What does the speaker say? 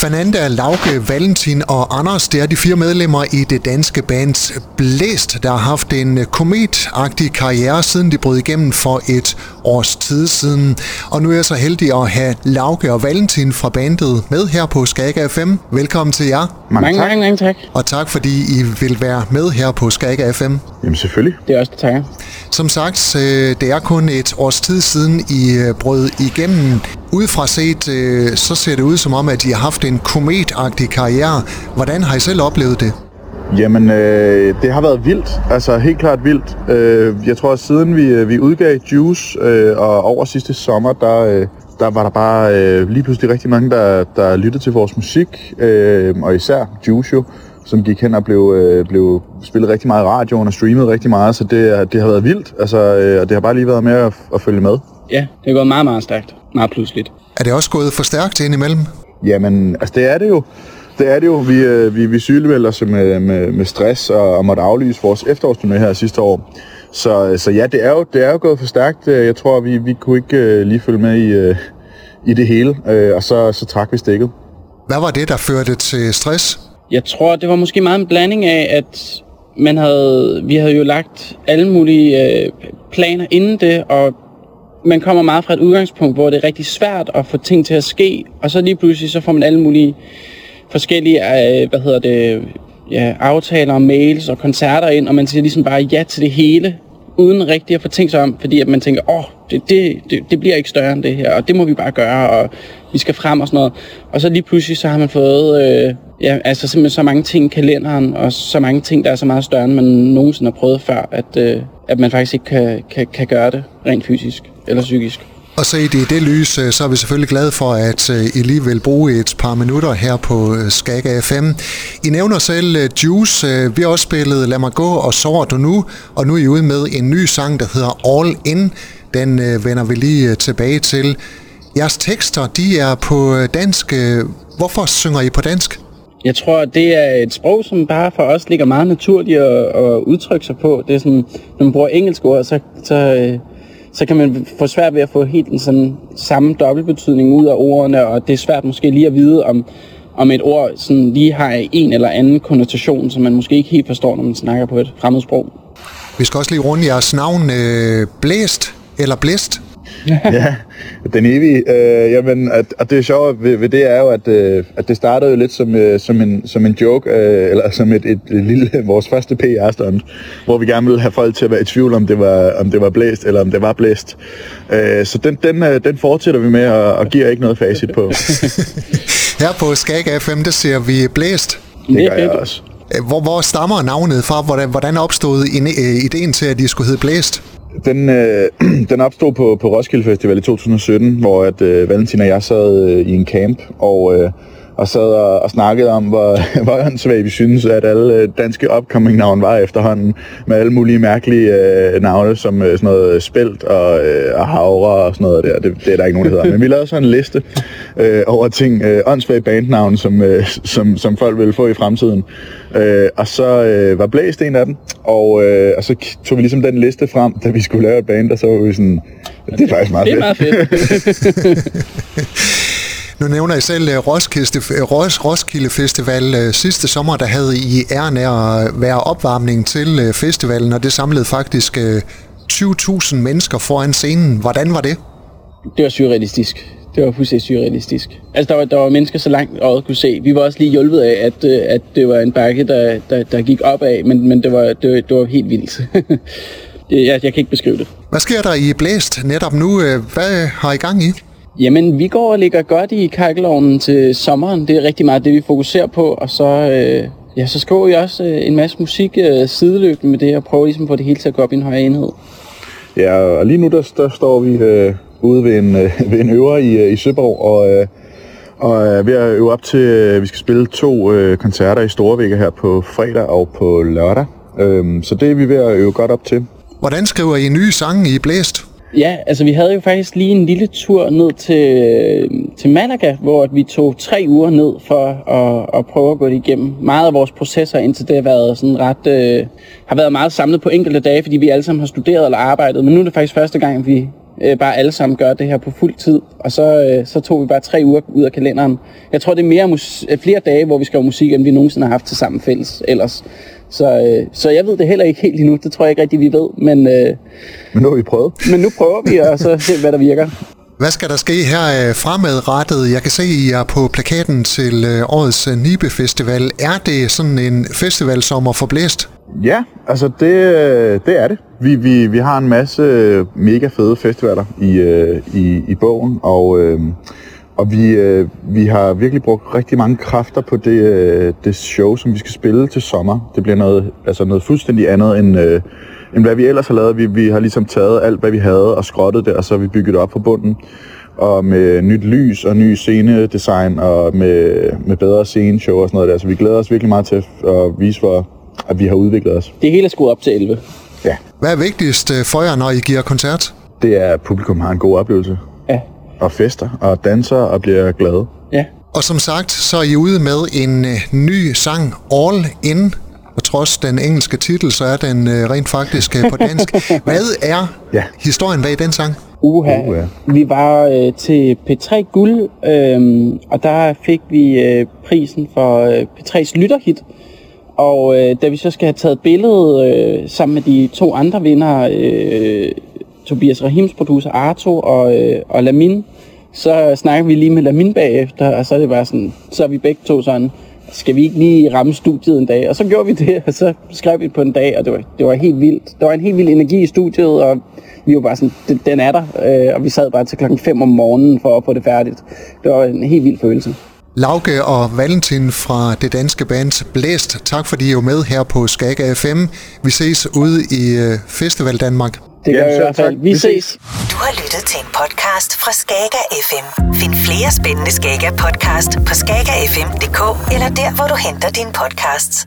Fernanda, Lauke, Valentin og Anders, det er de fire medlemmer i det danske band Blæst, der har haft en kometagtig karriere, siden de brød igennem for et års tid siden. Og nu er jeg så heldig at have Lauke og Valentin fra bandet med her på Skaga FM. Velkommen til jer. Mange, mange tak. Mange, mange tak. Og tak fordi I vil være med her på Skaga FM. Jamen selvfølgelig. Det er også det, takker. Som sagt, øh, det er kun et års tid siden I øh, brød igennem. Udefra set, øh, så ser det ud som om, at I har haft en kometagtig karriere. Hvordan har I selv oplevet det? Jamen, øh, det har været vildt. Altså, helt klart vildt. Øh, jeg tror, at siden vi, vi udgav Juice, øh, og over sidste sommer, der, øh, der var der bare øh, lige pludselig rigtig mange, der, der lyttede til vores musik, øh, og især Juice jo, som gik hen og blev, øh, blev spillet rigtig meget i radioen og streamet rigtig meget, så det, det har været vildt, altså, øh, og det har bare lige været med at, at følge med. Ja, det er gået meget, meget stærkt. Meget pludseligt. Er det også gået for stærkt indimellem? Jamen, altså det er det jo. Det er det jo. Vi, øh, vi, vi sygevælder os med, med, med stress og, og måtte aflyse vores efterårsturné her sidste år. Så, så ja, det er, jo, det er jo gået for stærkt. Jeg tror, vi, vi kunne ikke lige følge med i, i det hele, og så, så trak vi stikket. Hvad var det, der førte til stress? Jeg tror, det var måske meget en blanding af, at man havde, vi havde jo lagt alle mulige uh, planer inden det, og man kommer meget fra et udgangspunkt, hvor det er rigtig svært at få ting til at ske, og så lige pludselig så får man alle mulige forskellige øh, hvad hedder det, ja, aftaler og mails og koncerter ind, og man siger ligesom bare ja til det hele, uden rigtig at få tænkt sig om, fordi at man tænker, åh, oh, det, det, det, det bliver ikke større end det her, og det må vi bare gøre, og vi skal frem og sådan noget. Og så lige pludselig så har man fået øh, ja, altså simpelthen så mange ting i kalenderen, og så mange ting, der er så meget større, end man nogensinde har prøvet før, at, øh, at man faktisk ikke kan, kan, kan gøre det rent fysisk eller psykisk. Og så i det, det lys, øh, så er vi selvfølgelig glade for, at øh, I lige vil bruge et par minutter her på øh, Skag Skaga FM. I nævner selv Juice. Vi har også spillet Lad mig gå og Sover du nu, og nu er I ude med en ny sang, der hedder All In. Den vender vi lige tilbage til. Jeres tekster, de er på dansk. Hvorfor synger I på dansk? Jeg tror, det er et sprog, som bare for os ligger meget naturligt at, at udtrykke sig på. Det er sådan, når man bruger engelsk ord, så, så, øh, så kan man få svært ved at få helt den sådan samme dobbeltbetydning ud af ordene, og det er svært måske lige at vide, om, om et ord sådan lige har en eller anden konnotation, som man måske ikke helt forstår, når man snakker på et fremmedsprog. Vi skal også lige runde jeres navn. Øh, blæst eller blæst? Ja, den evige. Øh, jamen, at, at det sjovt ved, ved det er jo, at, øh, at det startede jo lidt som, øh, som, en, som en joke, øh, eller som et, et, et lille, vores første PR-stunt, hvor vi gerne ville have folk til at være i tvivl, om det var, om det var blæst, eller om det var blæst. Øh, så den, den, øh, den fortsætter vi med, og, og giver ikke noget facit på. Her på Skag FM, der ser vi blæst. Det gør jeg også. Hvor, hvor stammer navnet fra? Hvordan, hvordan opstod ideen til, at de skulle hedde Blæst? Den, øh, den opstod på, på Roskilde Festival i 2017, hvor at, øh, Valentin og jeg sad øh, i en camp og, øh, og sad og, og snakkede om, hvor, hvor åndssvagt vi synes, at alle øh, danske upcoming navne var efterhånden, med alle mulige mærkelige øh, navne, som øh, sådan noget spelt og, øh, og havre og sådan noget der. Det, det er der ikke nogen, der hedder. Men vi lavede så en liste øh, over ting, øh, åndssvage bandnavne, som, øh, som, som folk ville få i fremtiden. Øh, og så øh, var Blæst en af dem, og, øh, og så tog vi ligesom den liste frem, da vi skulle lave et band, og så var vi sådan, det er faktisk meget fedt. Det er meget fedt. Nu nævner I selv øh, Roskilde, øh, Ros, Roskilde Festival øh, sidste sommer, der havde I æren af at være opvarmning til festivalen, og det samlede faktisk 20.000 mennesker foran scenen. Hvordan var det? Det var surrealistisk. Det var fuldstændig surrealistisk. Altså, der var, der var mennesker så langt øjet kunne se. Vi var også lige hjulpet af, at, at det var en bakke, der, der, der gik opad, men, men det, var, det, var, det var helt vildt. jeg, jeg kan ikke beskrive det. Hvad sker der i Blæst netop nu? Hvad har I gang i? Jamen, vi går og ligger godt i kakkelovnen til sommeren. Det er rigtig meget det, vi fokuserer på. Og så, øh, ja, så skriver vi også øh, en masse musik øh, sideløbende med det, og prøver ligesom at få det hele til at gå op i en højere enhed. Ja, og lige nu der, der står vi øh, ude ved en, øh, ved en øver i, øh, i Søborg, og, øh, og er ved at øve op til, øh, vi skal spille to øh, koncerter i Storvægge her på fredag og på lørdag. Øh, så det er vi ved at øve godt op til. Hvordan skriver I nye sange i Blæst? Ja, altså vi havde jo faktisk lige en lille tur ned til, til Malaga, hvor vi tog tre uger ned for at, at prøve at gå det igennem. Meget af vores processer indtil det har været sådan ret, øh, har været meget samlet på enkelte dage, fordi vi alle sammen har studeret eller arbejdet. Men nu er det faktisk første gang, vi øh, bare alle sammen gør det her på fuld tid. Og så, øh, så tog vi bare tre uger ud af kalenderen. Jeg tror, det er mere mus- flere dage, hvor vi skriver musik, end vi nogensinde har haft til sammen fælles ellers. Så, øh, så jeg ved det heller ikke helt endnu. Det tror jeg ikke rigtig, vi ved. Men, øh, Men nu har vi prøvet. men nu prøver vi, og så se, hvad der virker. Hvad skal der ske her øh, fremadrettet? Jeg kan se, I er på plakaten til øh, årets øh, Nibe Festival. Er det sådan en festival, som er forblæst? Ja, altså det, det er det. Vi, vi, vi har en masse mega fede festivaler i, i, i bogen, og, øh, og vi, øh, vi har virkelig brugt rigtig mange kræfter på det, øh, det show, som vi skal spille til sommer. Det bliver noget, altså noget fuldstændig andet end, øh, end hvad vi ellers har lavet. Vi, vi har ligesom taget alt, hvad vi havde og skrottet det, og så har vi bygget det op fra bunden. Og med nyt lys og ny scenedesign og med, med bedre sceneshow og sådan noget der. Så vi glæder os virkelig meget til at vise, hvor, at vi har udviklet os. Det hele er skruet op til 11. Ja, Hvad er vigtigst øh, for jer, når I giver koncert? det er, at publikum har en god oplevelse. Og fester og danser og bliver glade. Ja. Og som sagt, så er I ude med en øh, ny sang, All In. Og trods den engelske titel, så er den øh, rent faktisk øh, på dansk. Hvad er Ja. historien bag den sang? Uha. Uha. Vi var øh, til P3 Guld, øh, og der fik vi øh, prisen for øh, P3's lytterhit. Og øh, da vi så skal have taget billedet øh, sammen med de to andre vinder, øh, Tobias Rahims producer Arto og, øh, og Lamin, så snakker vi lige med Lamin bagefter, og så er det bare sådan, så er vi begge to sådan, skal vi ikke lige ramme studiet en dag? Og så gjorde vi det, og så skrev vi på en dag, og det var, det var helt vildt. Der var en helt vild energi i studiet, og vi var bare sådan, "Den- den er der, øh, og vi sad bare til klokken 5 om morgenen for at få det færdigt. Det var en helt vild følelse. Lauke og Valentin fra det danske band Blæst, tak fordi I er med her på Skaga FM. Vi ses ude i øh, Festival Danmark. Det gør Jamen, vi i selv hvert fald. tak. Vi Vi ses. ses. Du har lyttet til en podcast fra Skager FM. Find flere spændende Skager podcast på skagerfm.dk eller der, hvor du henter dine podcasts.